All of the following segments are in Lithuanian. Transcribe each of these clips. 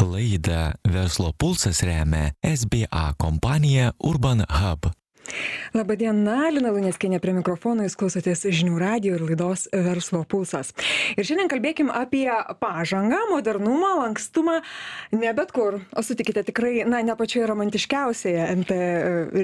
Laidą Verslo pulsas remia SBA kompanija Urban Hub. Labadiena, Lina Luneskienė prie mikrofono, jūs klausotės žinių radio ir laidos Verslo pulsas. Ir šiandien kalbėkim apie pažangą, modernumą, lankstumą, ne bet kur, o sutikite tikrai, na, ne pačioje romantiškiausioje NT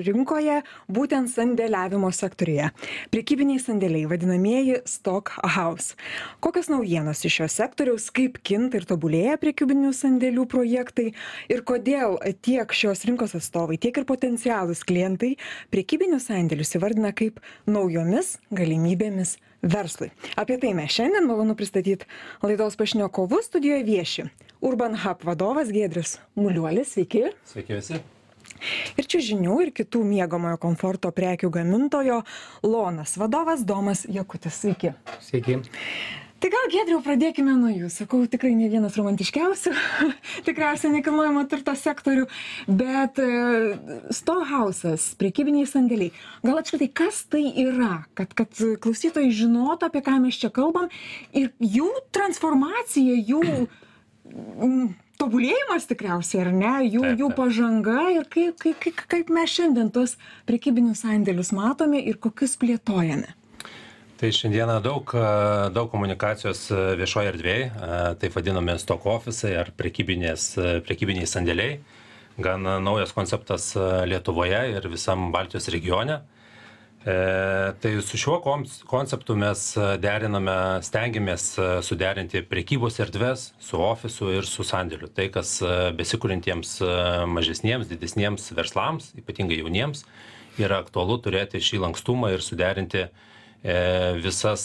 rinkoje, būtent sandėliavimo sektorija. Priekybiniai sandėliai, vadinamieji stock house. Kokios naujienos iš šio sektoriaus, kaip kinta ir tobulėja priekybinių sandėlių projektai ir kodėl tiek šios rinkos atstovai, tiek ir potencialūs klientai prekybinius sandėlius įvardina kaip naujomis galimybėmis verslui. Apie tai mes šiandien malonu pristatyti laidos pašnekovus studijoje vieši. Urban Hub vadovas Gedris Muliuolis, sveiki. Sveiki visi. Ir čia žinių ir kitų miegamojo komforto prekių gamintojo Lonas vadovas Domas Jakutis, sveiki. Sveiki tai gal giedriau pradėkime nuo jūsų sakau tikrai ne vienas romantiškiausių tikriausiai nekilnojamo turto sektorių bet e, stohausas prekybiniai sandėliai. Gal apskritai kas tai yra kad kad klausytojai žinotų apie ką mes čia kalbam ir jų transformacija jų mm, tobulėjimas tikriausiai ar ne jų jų pažanga ir kaip kaip kaip mes šiandien tuos prekybinius sandėlius matome ir kokius plėtojame tai šiandieną daug daug komunikacijos viešoj erdvėj taip vadinami stok ofisai ar prekybinės prekybiniai sandėliai. Gan naujas konceptas lietuvoje ir visam baltijos regione. E, tai su šiuo konceptu mes deriname stengiamės suderinti prekybos erdves su ofisu ir su sandėliu. Tai kas besikuriantiems mažesniems didesniems verslams ypatingai jauniems yra aktualu turėti šį lankstumą ir suderinti E, visas,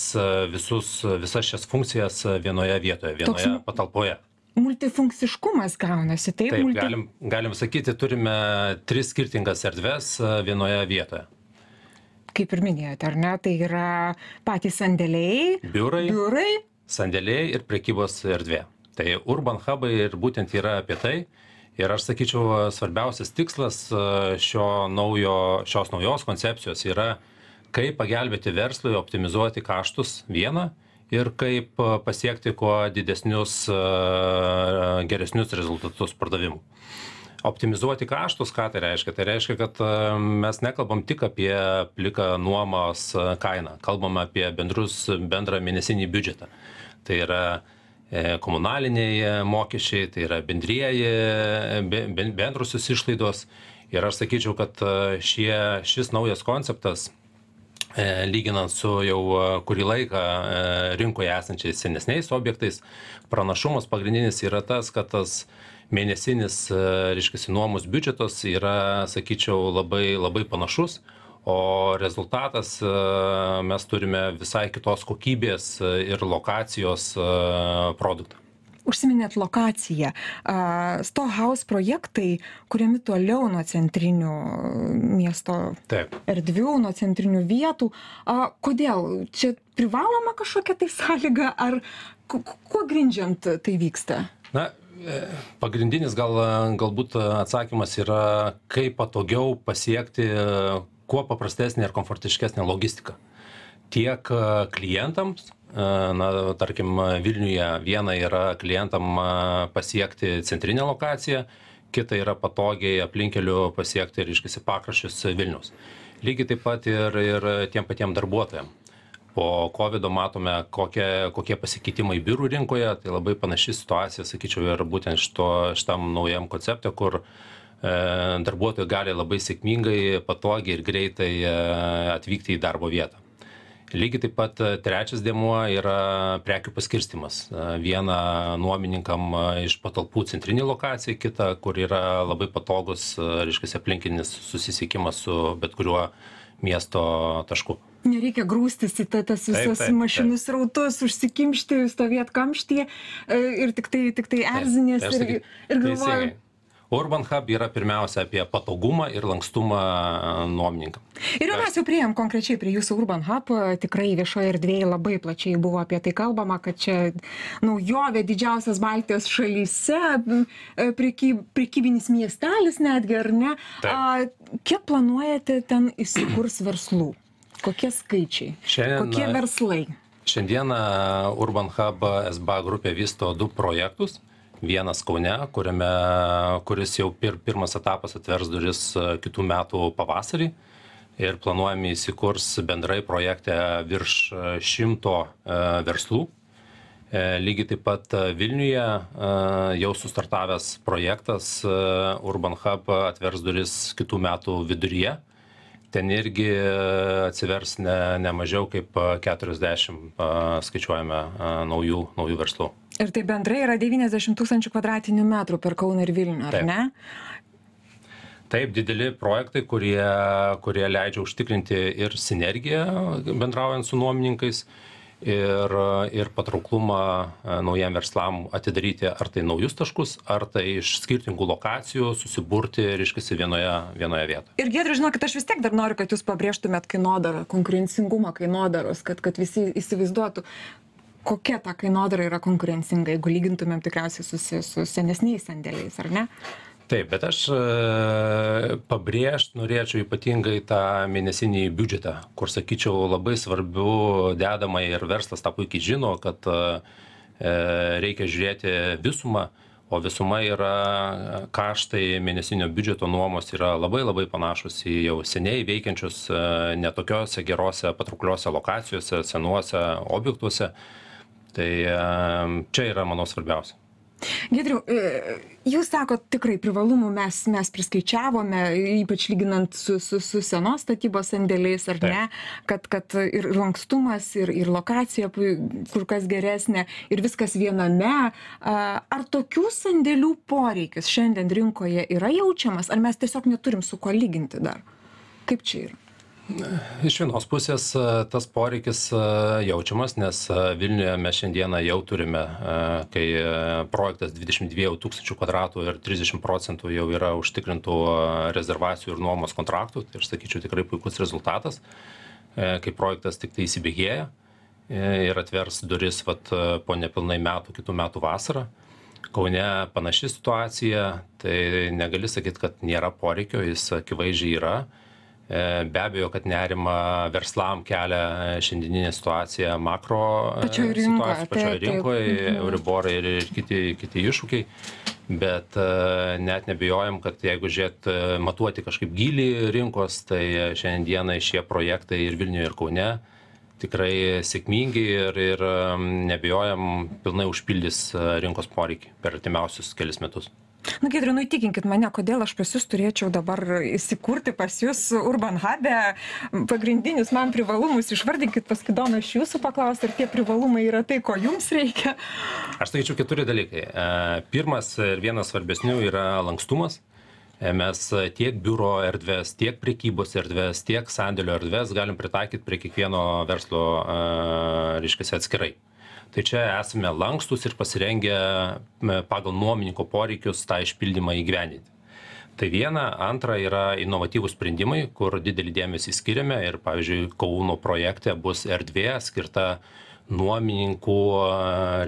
visus, visas šias funkcijas vienoje vietoje, vienoje Toks patalpoje. Multifunkciškumas gaunasi, taip? Taip, multi... galim, galim sakyti, turime tris skirtingas erdves vienoje vietoje. Kaip ir minėjote, ar ne, tai yra patys sandėliai, biurai, biurai. sandėliai ir prekybos erdvė. Tai Urban Hubai ir būtent yra apie tai. Ir aš sakyčiau, svarbiausias tikslas šio naujo, šios naujos koncepcijos yra kaip pagelbėti verslui optimizuoti kaštus viena ir kaip pasiekti kuo didesnius geresnius rezultatus pardavimų optimizuoti kaštus ką tai reiškia? Tai reiškia kad mes nekalbam tik apie pliką nuomos kainą. Kalbam apie bendrus bendrą mėnesinį biudžetą. Tai yra e, komunaliniai mokesčiai tai yra bendrieji be bendrosios išlaidos. Ir aš sakyčiau kad šie šis naujas konceptas E, lyginant su jau e, kurį laiką e, rinkoje esančiais senesniais objektais, pranašumas pagrindinis yra tas, kad tas mėnesinis, reiškia, nuomos biudžetas yra, sakyčiau, labai, labai panašus, o rezultatas mes turime visai kitos kokybės ir lokacijos produktą užsiminėt lokaciją. Stohaus projektai kuriami toliau nuo centrinių miesto Taip. erdvių nuo centrinių vietų. A kodėl? Čia privaloma kažkokia tai sąlyga ar kuo grindžiant tai vyksta? Na e, pagrindinis gal galbūt atsakymas yra kaip patogiau pasiekti kuo paprastesnę ir komfortiškesnę logistiką. Tiek klientams na tarkim vilniuje viena yra klientam pasiekti centrinę lokaciją kita yra patogiai aplinkkeliu pasiekti reiškiasi pakraščius vilniaus. Lygiai taip pat ir ir tiem patiem darbuotojam. Po kovido matome kokie kokie pasikeitimai biurų rinkoje tai labai panaši situacija sakyčiau ir būtent šituo šitam naujam koncepte kur e, darbuotojai gali labai sėkmingai patogiai ir greitai e, atvykti į darbo vietą lygiai taip pat e, trečias dėmuo yra prekių paskirstymas e, viena nuomininkam e, iš patalpų centrinėj lokacijoj kita kur yra labai patogus reiškiasi aplinkinis susisiekimas su bet kuriuo miesto tašku. Nereikia grūstis į ta tas visas mašinų srautus užsikimšti stovėt kamštyje ir tiktai tiktai erzinies ir ir galvoji urban hub yra pirmiausia apie patogumą ir lankstumą nuomininkam. Ir jau mes jau priėjom konkrečiai prie jūsų urban hub tikrai viešoj erdvėj labai plačiai buvo apie tai kalbama kad čia naujovė didžiausias baltijos šalyse prekyb prekybinis miestelis netgi ar ne? A kiek planuojate ten įsikurs verslų? Kokie skaičiai? Kokie verslai? šiandieną urban hub sba grupė vysto du projektus vienas kaune kuriame kuris jau pir pirmas etapas atvers duris kitų metų pavasarį. Ir planuojame įsikurs bendrai projekte virš šimto verslų. Lygiai taip pat vilniuje jau sustartavęs projektas urban hub atvers duris kitų metų viduryje. Ten irgi atsivers ne ne mažiau kaip keturiasdešim skaičiuojame naujų naujų verslų ir tai bendrai yra devyniasdešim tūkstančių kvadratinių metrų per kauną ir vilnių ar ne? Taip dideli projektai kurie kurie leidžia užtikrinti ir sinergiją bendraujant su nuomininkais ir ir patrauklumą naujiem verslam atidaryti ar tai naujus taškus ar tai iš skirtingų lokacijų susiburti reiškiasi vienoje vienoje vietoje. Ir giedriau žinokit aš vis tiek dar noriu kad jūs pabrėžtumėt kainodarą konkurencingumą kainodaros kad kad visi įsivaizduotų kokia ta kainodara yra konkurencinga jeigu lygintumėm tikriausiai su su senesniais sandėliais ar ne? Taip bet aš pabrėžt norėčiau ypatingai tą mėnesinį biudžetą kur sakyčiau labai svarbiu dedama ir verslas tą puikiai žino kad reikia žiūrėti visumą o visuma yra kaštai mėnesinio biudžeto nuomos yra labai labai panašūs į jau seniai veikiančius ne tokiose gerose patraukliose lokacijose senuose objektuose tai čia yra manau svarbiausia. Giedriau jūs sakot tikrai privalumų mes mes priskaičiavome ypač lyginant su su su senos statybos sandėliais ar ne? Kad kad ir lankstumas ir ir lokacija kur kas geresnė ir viskas viename. Ar tokių sandėlių poreikis šiandien rinkoje yra jaučiamas ar mes tiesiog neturim su kuo lyginti dar? Kaip čia yra iš vienos pusės tas poreikis jaučiamas nes vilniuje mes šiandieną jau turime kai projektas dvidešim dviejų tūkstančių kvadratų ir trisdešim procentų jau yra užtikrintų rezervacijų ir nuomos kontraktų tai aš sakyčiau tikrai puikus rezultatas kai projektas tiktai įsibėgėja ir atvers duris vat po nepilnai metų kitų metų vasarą. Kaune panaši situacija tai negali sakyt kad nėra poreikio jis akivaizdžiai yra be abejo kad nerimą verslam kelia šiandieninė situacija makro situacija pačioj rinkoj euriborai ir ir kiti kiti iššūkiai. Bet net neabejojam kad jeigu žiūrėt matuoti kažkaip gylį rinkos tai šiandien dienai šie projektai ir vilniuje ir kaune tikrai sėkmingi ir ir neabejojam pilnai užpildys rinkos poreikį per artimiausius kelis metus na giedriau nu įtikinkit mane kodėl aš pas jus turėčiau dabar įsikurti pas jus urban habe pagrindinius man privalumus išvardinkit paskui dono iš jūsų paklausiu ar tie privalumai yra tai ko jums reikia? Aš sakyčiau keturi dalykai. Pirmas ir vienas svarbesnių yra lankstumas. Mes tiek biuro erdves tiek prekybos erdves tiek sandėlio erdves galim pritaikyt prie kiekvieno verslo reiškiasi atskirai tai čia esame lankstūs ir pasirengę pagal nuomininko poreikius tą išpildymą įgyvendinti. Tai viena antra yra inovatyvūs sprendimai kur didelį dėmesį skiriame ir pavyzdžiui kauno projekte bus erdvė skirta nuomininkų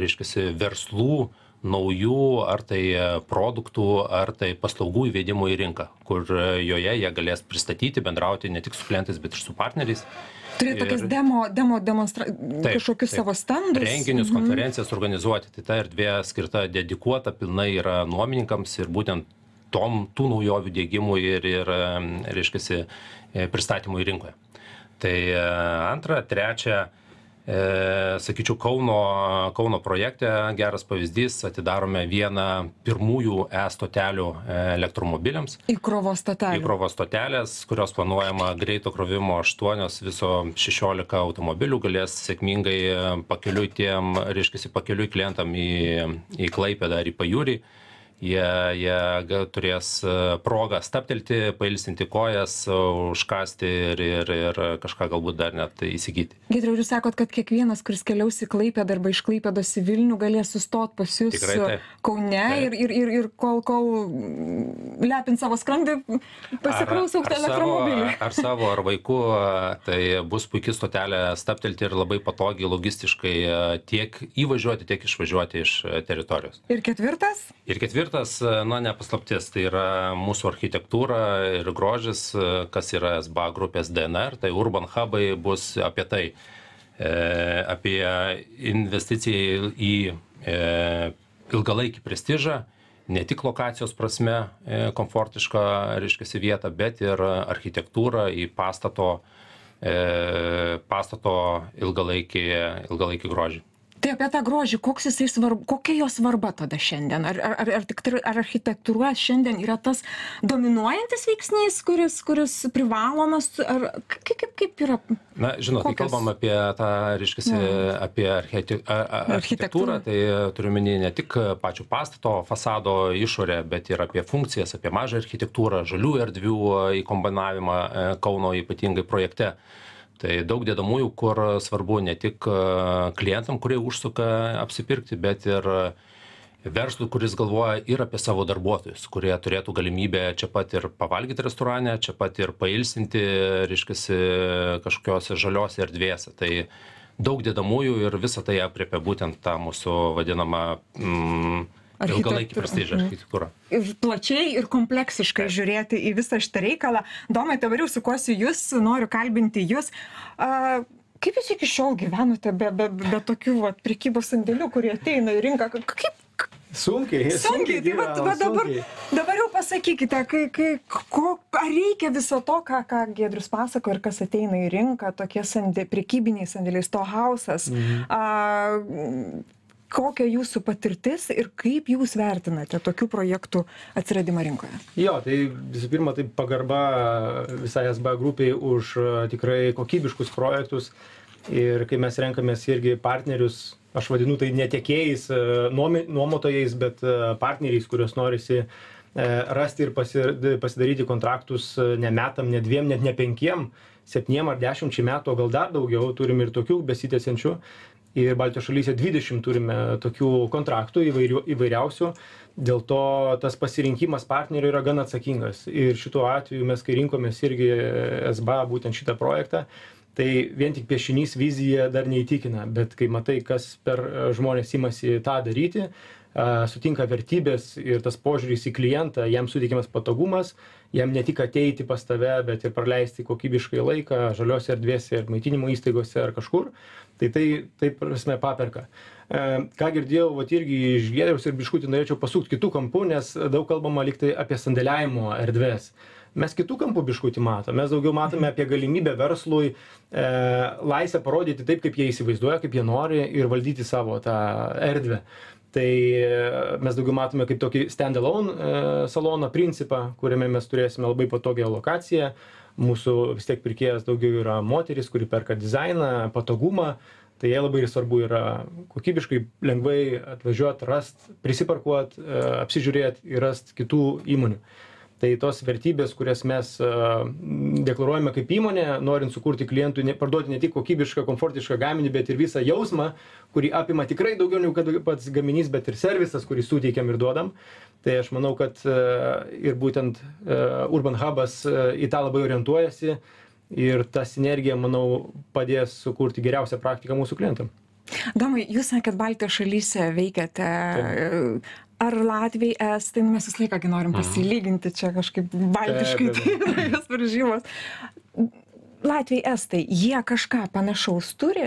reiškiasi verslų naujų ar tai produktų ar tai paslaugų įvedimui į rinką kur joje jie galės pristatyti bendrauti ne tik su klientais bet ir su partneriais turėt tokias demo demo demonstra kažkokius savo stendus renginius konferencijas organizuoti. Tai ta erdvė skirta dedikuota pilnai yra nuomininkams ir būtent tom tų naujovių diegimui ir ir reiškiasi pristatymui rinkoje. Tai antra trečia e sakyčiau kauno kauno projekte geras pavyzdys atidarome vieną pirmųjų e stotelių elektromobiliams įkrovos stotelių įkrovos stotelės kurios planuojama greito krovimo aštuonios viso šešiolika automobilių galės sėkmingai pakeliui tiem reiškiasi pakeliui klientam į į klaipėdą ar į pajūrį jie jie turės progą stabtelti pailsinti kojas užkąsti ir ir ir kažką galbūt dar net įsigyti. Giedriau ir jūs sakot kad kiekvienas kuris keliaus į klaipėdą arba iš klaipėdos į vilnių galės sustot pas jus kaune ir ir ir ir kol kol lepins savo skrandį pasikraus elektromobilį. ar savo ar vaikų tai bus puiki stotelė stabtelti ir labai patogiai logistiškai tiek įvažiuoti tiek išvažiuoti iš teritorijos. Ir ketvirtas ir ketvirtas ketvirtas na ne paslaptis tai yra mūsų architektūra ir grožis kas yra sba grupės dnr tai urban habai bus apie tai apie investiciją į ilgalaikį prestižą, ne tik lokacijos prasme e, komfortišką, reiškia, vietą, bet ir architektūrą į pastato, e, pastato ilgalaikį, ilgalaikį grožį tai apie tą grožį koks jisai svarb kokia jo svarba tada šiandien? Ar ar ar tik ar architektūra šiandien yra tas dominuojantis veiksnys kuris kuris privalomas ar kaip kaip kaip yra na žinot kai kalbam apie tą reiškiasi apie archete a a architektūrą tai turiu omeny ne tik pačio pastato fasado išorę bet ir apie funkcijas apie mažą architektūrą žalių erdvių įkomponavimą e, kauno ypatingai projekte tai daug dedamųjų kur svarbu ne tik e, klientam kurie užsuka apsipirkti bet ir verslui kuris galvoja ir apie savo darbuotojus kurie turėtų galimybę čia pat ir pavalgyt restorane čia pat ir pailsinti reiškiasi kažkokiose žaliose erdvėse. Tai daug dedamųjų ir visa tai aprėpia būtent tą mūsų vadinamą mm, ilgalaikį prestižą mhm. architektūrą. Ir plačiai ir kompleksiškai Taip. žiūrėti į visą šitą reikalą. Domai, dabar jau sukuosiu jūs, noriu kalbinti jūs. Uh, kaip jūs iki šiol gyvenote be, be, be tokių va, prekybos sandėlių, kurie ateina į rinką? Kaip, Sunkiai, sunkiai. sunkiai tai va, va dabar, dabar jau pasakykite, kai, kai, ko, ar reikia viso to, ką, ką Gedrius pasako ir kas ateina į rinką, tokie sandė, prekybiniai sandėliai, stohausas. Mhm. A, kokia jūsų patirtis ir kaip jūs vertinate tokių projektų atsiradimą rinkoje? Jo, tai visų pirma, tai pagarba visai SB grupiai už tikrai kokybiškus projektus. Ir kai mes renkamės irgi partnerius, aš vadinu tai netiekėjais, nuomotojais, bet partneriais, kuriuos norisi rasti ir pasidaryti kontraktus ne metam, ne dviem, net ne penkiem, septyniem ar dešimčiai metų, o gal dar daugiau, turim ir tokių besitęsiančių ir baltijos šalyse dvidešim turime tokių kontraktų įvairių įvairiausių. Dėl to tas pasirinkimas partnerio yra gan atsakingas. Ir šituo atveju mes kai rinkomės irgi sba būtent šitą projektą tai vien tik piešinys vizija dar neįtikina. Bet kai matai kas per žmonės imasi tą daryti sutinka vertybės ir tas požiūris į klientą, jam suteikiamas patogumas, jam ne tik ateiti pas tave, bet ir praleisti kokybiškai laiką žaliuose erdvėse ir maitinimo įstaigose ar kažkur, tai tai, taip prasme, paperka. Ką girdėjau, va irgi iš gėriaus ir biškutį norėčiau pasukti kitų kampų, nes daug kalbama liktai apie sandėliavimo erdvės mes kitų kampų biškutį matom. Mes daugiau matome apie galimybę verslui e, laisvę parodyti taip kaip jie įsivaizduoja kaip jie nori ir valdyti savo tą erdvę tai e, mes daugiau matome kaip tokį stand alone e, salono principą kuriame mes turėsime labai patogią lokaciją. Mūsų vis tiek pirkėjas daugiau yra moteris kuri perka dizainą patogumą. Tai jai labai svarbu yra kokybiškai lengvai atvažiuot rast prisiparkuot e, apsižiūrėt ir rast kitų įmonių tai tos vertybės kurias mes deklaruojame kaip įmonė norint sukurti klientui ne parduoti ne tik kokybišką komfortišką gaminį bet ir visą jausmą kurį apima tikrai daugiau negu kad pats gaminys bet ir servisas kurį suteikiam ir duodam. Tai aš manau kad ir būtent urban habas į tą labai orientuojasi ir ta sinergija manau padės sukurti geriausią praktiką mūsų klientam. Domai jūs sakėt baltijos šalyse veikiate ar latviai estai nu mes visą laiką gi norim mhm. pasilyginti čia kažkaip baltiškai tai tokios varžybos. Latviai estai jie kažką panašaus turi?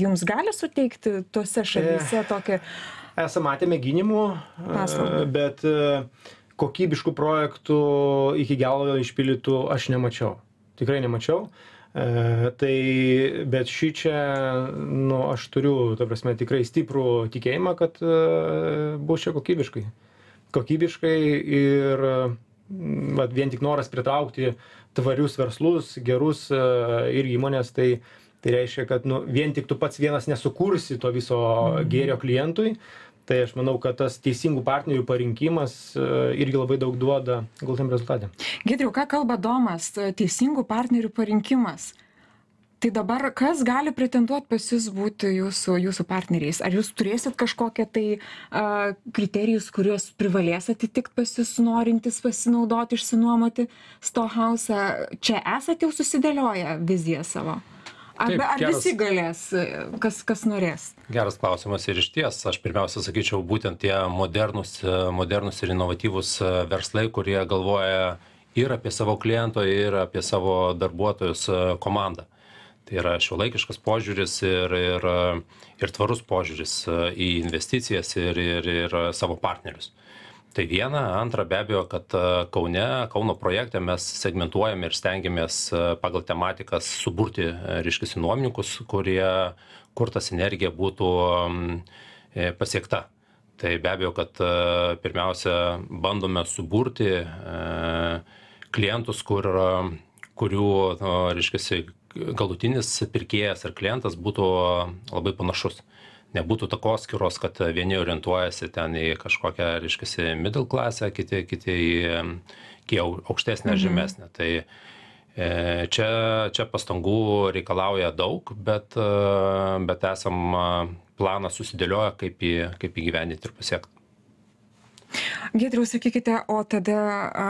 Jums gali suteikti tose šalyse tokią esam matę mėginimų bet kokybiškų projektų iki galo išpildytų aš nemačiau. Tikrai nemačiau E, tai bet šičia, nu, aš turiu, ta prasme, tikrai stiprų tikėjimą, kad e, bus čia kokybiškai. Kokybiškai ir vat, vien tik noras pritraukti tvarius verslus, gerus e, ir įmonės, tai, tai reiškia, kad nu, vien tik tu pats vienas nesukursi to viso mhm. gėrio klientui, tai aš manau kad tas teisingų partnerių parinkimas e, irgi labai daug duoda galutiniam rezultate giedriau ką kalba domas? Teisingų partnerių parinkimas. Tai dabar kas gali pretenduot pas jus būti jūsų jūsų partneriais? Ar jūs turėsit kažkokią tai a kriterijus kuriuos privalės atitikt pas jus norintys pasinaudoti išsinuomoti stohausą čia esat jau susidėlioję viziją savo Ar, ar geras, visi galės, kas, kas norės? Geras klausimas ir iš ties, aš pirmiausia sakyčiau, būtent tie modernus, modernus ir inovatyvūs verslai, kurie galvoja ir apie savo kliento, ir apie savo darbuotojus komandą. tai yra šiuolaikiškas požiūris ir ir ir tvarus požiūris į investicijas ir ir ir savo partnerius tai viena antra be abejo kad kaune kauno projekte mes segmentuojam ir stengiamės pagal tematikas suburti reiškiasi nuomininkus kurie kur ta sinergija būtų e, pasiekta tai be abejo kad pirmiausia bandome suburti e, klientus kur kurių reiškiasi galutinis pirkėjas ar klientas būtų labai panašus. Nebūtų takoskyros, kad vieni orientuojasi ten į kažkokią, reiškia, middle klasę, kiti, kiti į, į aukštesnę, mhm. žemesnę. Tai e, čia, čia pastangų reikalauja daug, bet, e, bet esam planą susidėlioję, kaip, į, kaip įgyvendinti ir pasiekti. Giedriau, sakykite, o tada a,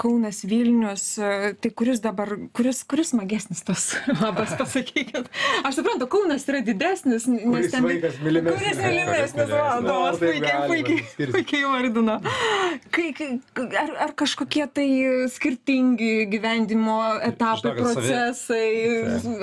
Kaunas Vilnius, tai kuris dabar, kuris, kuris smagesnis tas labas, pasakykit. Aš suprantu, Kaunas yra didesnis, nes ten... Kuris mylimesnis, man Domas Nu, puikiai, puikiai, puikiai vardino. Kai, kai, ar, ar kažkokie tai skirtingi gyvendimo etapai, procesai,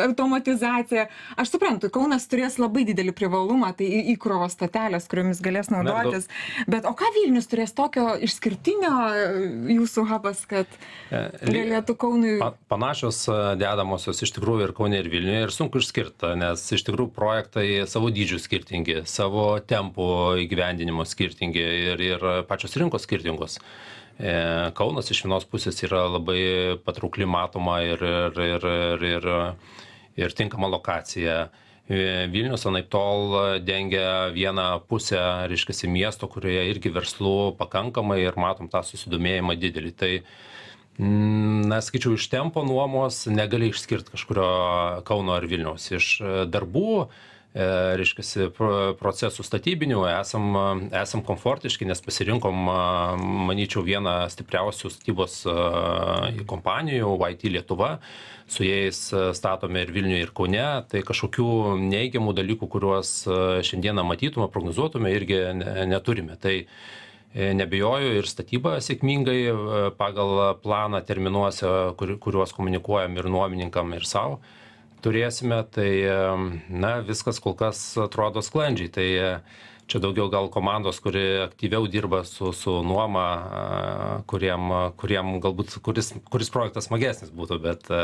automatizacija. Aš suprantu, Kaunas turės labai didelį privalumą, tai įkrovos statelės, kuriomis galės naudotis. Bet o ką Vilnius turės tokio išskirtinio e, jūsų hubas, kad E, galėtų Kaunui... Pa- Panašios e, dedamosios iš tikrųjų ir Kaune, ir Vilniuje ir sunku išskirti, nes iš tikrųjų projektai savo dydžių skirtingi, savo tempų įgyvendinimo skirtingi ir, ir pačios rinkos skirtingos. Kaunas iš vienos pusės yra labai patraukli, matoma ir, ir, ir, ir, ir, ir tinkama lokacija. E, Vilnius anaip tol dengia vieną pusę, reiškia, miesto, kurioje irgi verslų pakankamai ir matom tą susidomėjimą didelį. Tai Mm, Na, sakyčiau, iš tempo nuomos negali išskirti kažkurio Kauno ar Vilniaus. Iš e, darbų, e, reiškia, procesų statybinių esam, esam komfortiški, nes pasirinkom, manyčiau, vieną stipriausių statybos kompanijų, YT Lietuva. Su jais statome ir Vilniuje, ir Kaune. Tai kažkokių neigiamų dalykų, kuriuos šiandieną matytume, prognozuotume, irgi ne- neturime. Tai E, Nebejoju ir statyba sėkmingai pagal planą terminuose, kur, kuriuos komunikuojam ir nuomininkam, ir savo turėsime. Tai na, viskas kol kas atrodo sklandžiai. Tai e, čia daugiau gal komandos, kuri aktyviau dirba su, su nuoma, kuriem, kuriem galbūt kuris, kuris projektas smagesnis būtų, bet e,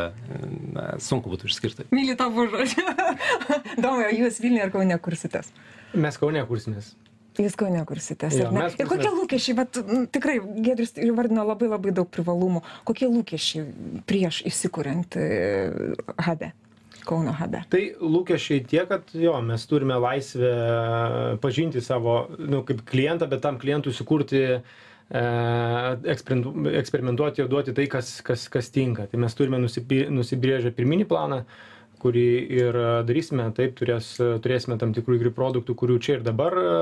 na, sunku būtų išskirti. Myli tavo žodžiu. Domai, jūs Vilniuje ar Kaune kursitės? Mes Kaune kursimės. Jūs Kaune kursitės. Ar ne? Ir kokie lūkesčiai, bet m, tikrai, Gedris įvardino labai labai daug privalumų. Kokie lūkesčiai prieš įsikuriant e, habe, Kauno habe? Tai lūkesčiai tie, kad jo, mes turime laisvę pažinti savo, nu, kaip klientą, bet tam klientui sukurti, e, eksperimentu- eksperimentuoti ir duoti tai, kas, kas, kas tinka. Tai mes turime nusibrėžę pirminį planą, kurį ir darysime, taip turės, turėsime tam tikrų įgri produktų, kurių čia ir dabar e,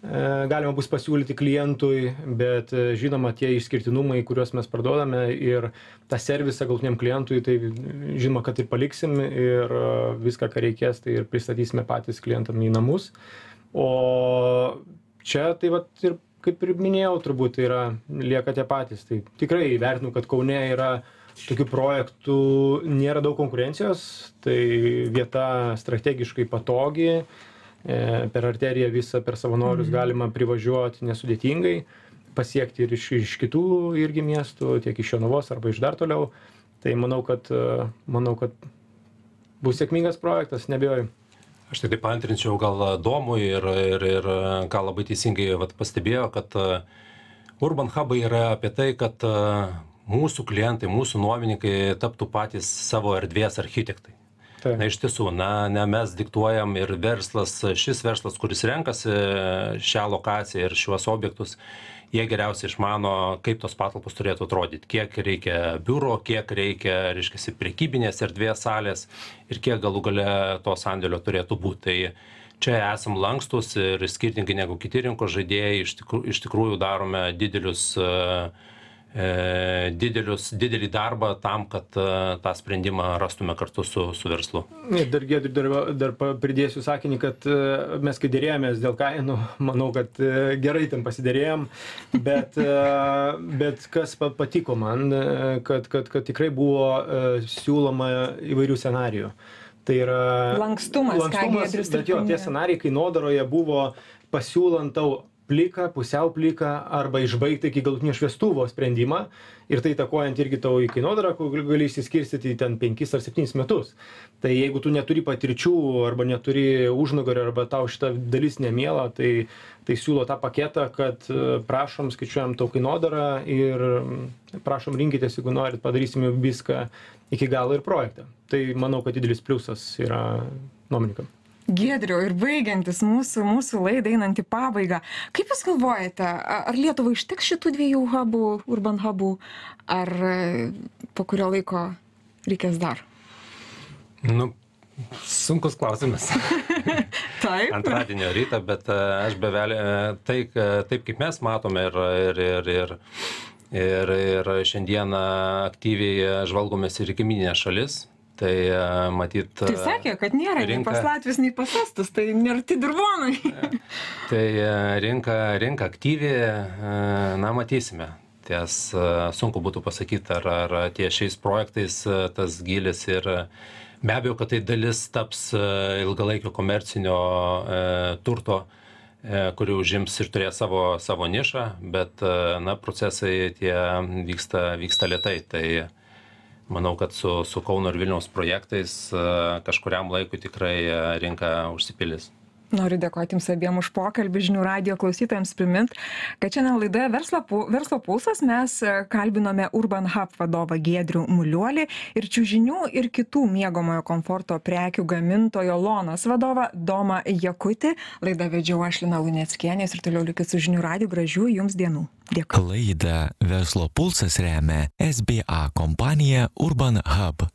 galima bus pasiūlyti klientui, bet e, žinoma, tie išskirtinumai, kuriuos mes parduodame ir tą servisą galtiniam klientui, tai žinoma, kad ir paliksim ir e, viską, ką reikės, tai ir pristatysime patys klientam į namus. O čia tai vat ir kaip ir minėjau, turbūt yra, lieka tie patys. Tai tikrai vertinu, kad Kaune yra tokių projektų, nėra daug konkurencijos, tai vieta strategiškai patogi, e, per arteriją visą, per savanorius Mhm. galima privažiuoti nesudėtingai, pasiekti ir iš, iš kitų irgi miestų, tiek iš Jonavos arba iš dar toliau. Tai manau, kad, e, manau, kad bus sėkmingas projektas, nebejoju. Aš tik tai paantrinčiau gal Domui ir, ir, ir ką labai teisingai vat, pastebėjo, kad e, Urban Hubai yra apie tai, kad e, mūsų klientai, mūsų nuomininkai taptų patys savo erdvės architektai. Tai. Na iš tiesų, na, ne mes diktuojam ir verslas, šis verslas, kuris renkasi šią lokaciją ir šiuos objektus, jie geriausiai išmano, kaip tos patalpos turėtų atrodyti, kiek reikia biuro, kiek reikia, reiškia, prekybinės erdvės salės ir kiek galų gale to sandėlio turėtų būti. Tai čia esam lankstus ir skirtingai negu kiti rinkos žaidėjai, iš tikrųjų, iš tikrųjų darome didelius uh, didelius, didelį darbą tam, kad e, tą sprendimą rastume kartu su, su verslu. Ir dar, dar, dar pridėsiu sakinį, kad e, mes kai dėrėjomės dėl kainų, manau, kad e, gerai ten pasidėrėjom, bet, e, bet kas pa- patiko man, e, kad, kad, kad tikrai buvo e, siūloma įvairių scenarijų. Tai yra Lankstumas, lankstumas bet jo, tie scenarijai kainodaroje buvo pasiūlant tau pliką, pusiau pliką arba išbaigti iki galutinio šviestuvo sprendimą ir tai takojant irgi tavo į kainodarą, kur gali- išsiskirstyti ten 5 ar 7 metus. Tai jeigu tu neturi patirčių arba neturi užnugario arba tau šita dalis nemiela, tai, tai siūlo tą paketą, kad e, prašom, skaičiuojam tau kainodarą ir mm, prašom rinkitės, jeigu norit, padarysime viską iki galo ir projektą. Tai manau, kad didelis pliusas yra nuomininkam. Giedriu, ir baigiantis mūsų, mūsų laidai einant į pabaigą, kaip Jūs galvojate, ar Lietuvai ištiks šitų dviejų hubų, urban hubų, ar e, po kurio laiko reikės dar? Nu, sunkus klausimas. Taip. Antradienio rytą, bet e, aš bevelė, tai, e, taip kaip mes matome ir, ir, ir, ir, ir, ir šiandieną aktyviai žvalgomės ir į kaiminę šalis, tai e, matyt. Tai sakė, kad nėra nei rinka- pas Latvijos, nei pas Estus, tai nėra tai dirvonai. Tai e, rinka, rinka aktyvi, e, na matysime. Ties sunku būtų pasakyti, ar, ar ties šiais projektais tas gilis ir be abejo, kad tai dalis taps ilgalaikio komercinio turto, kuri užims ir turės savo, savo nišą, bet na, procesai tie vyksta, vyksta lietai. Tai manau, kad su, su Kauno ir Vilniaus projektais e, kažkuriam laikui tikrai e, rinka užsipildys. Noriu dėkoti Jums abiem už pokalbį žinių radio klausytojams primint, kad šiandien laidoje Verslo, Verslo pulsas mes e, kalbinome Urban Hub vadovą Giedrių Muliuolį ir čiūžinių ir kitų miegomojo komforto prekių gamintojo Lonas vadovą Domą Jakutį. Laidą vedžiau aš Lina Luneckienės ir toliau likit su žinių radio gražių Jums dienų. Dėkui. Laidą Verslo pulsas remia SBA kompanija Urban Hub.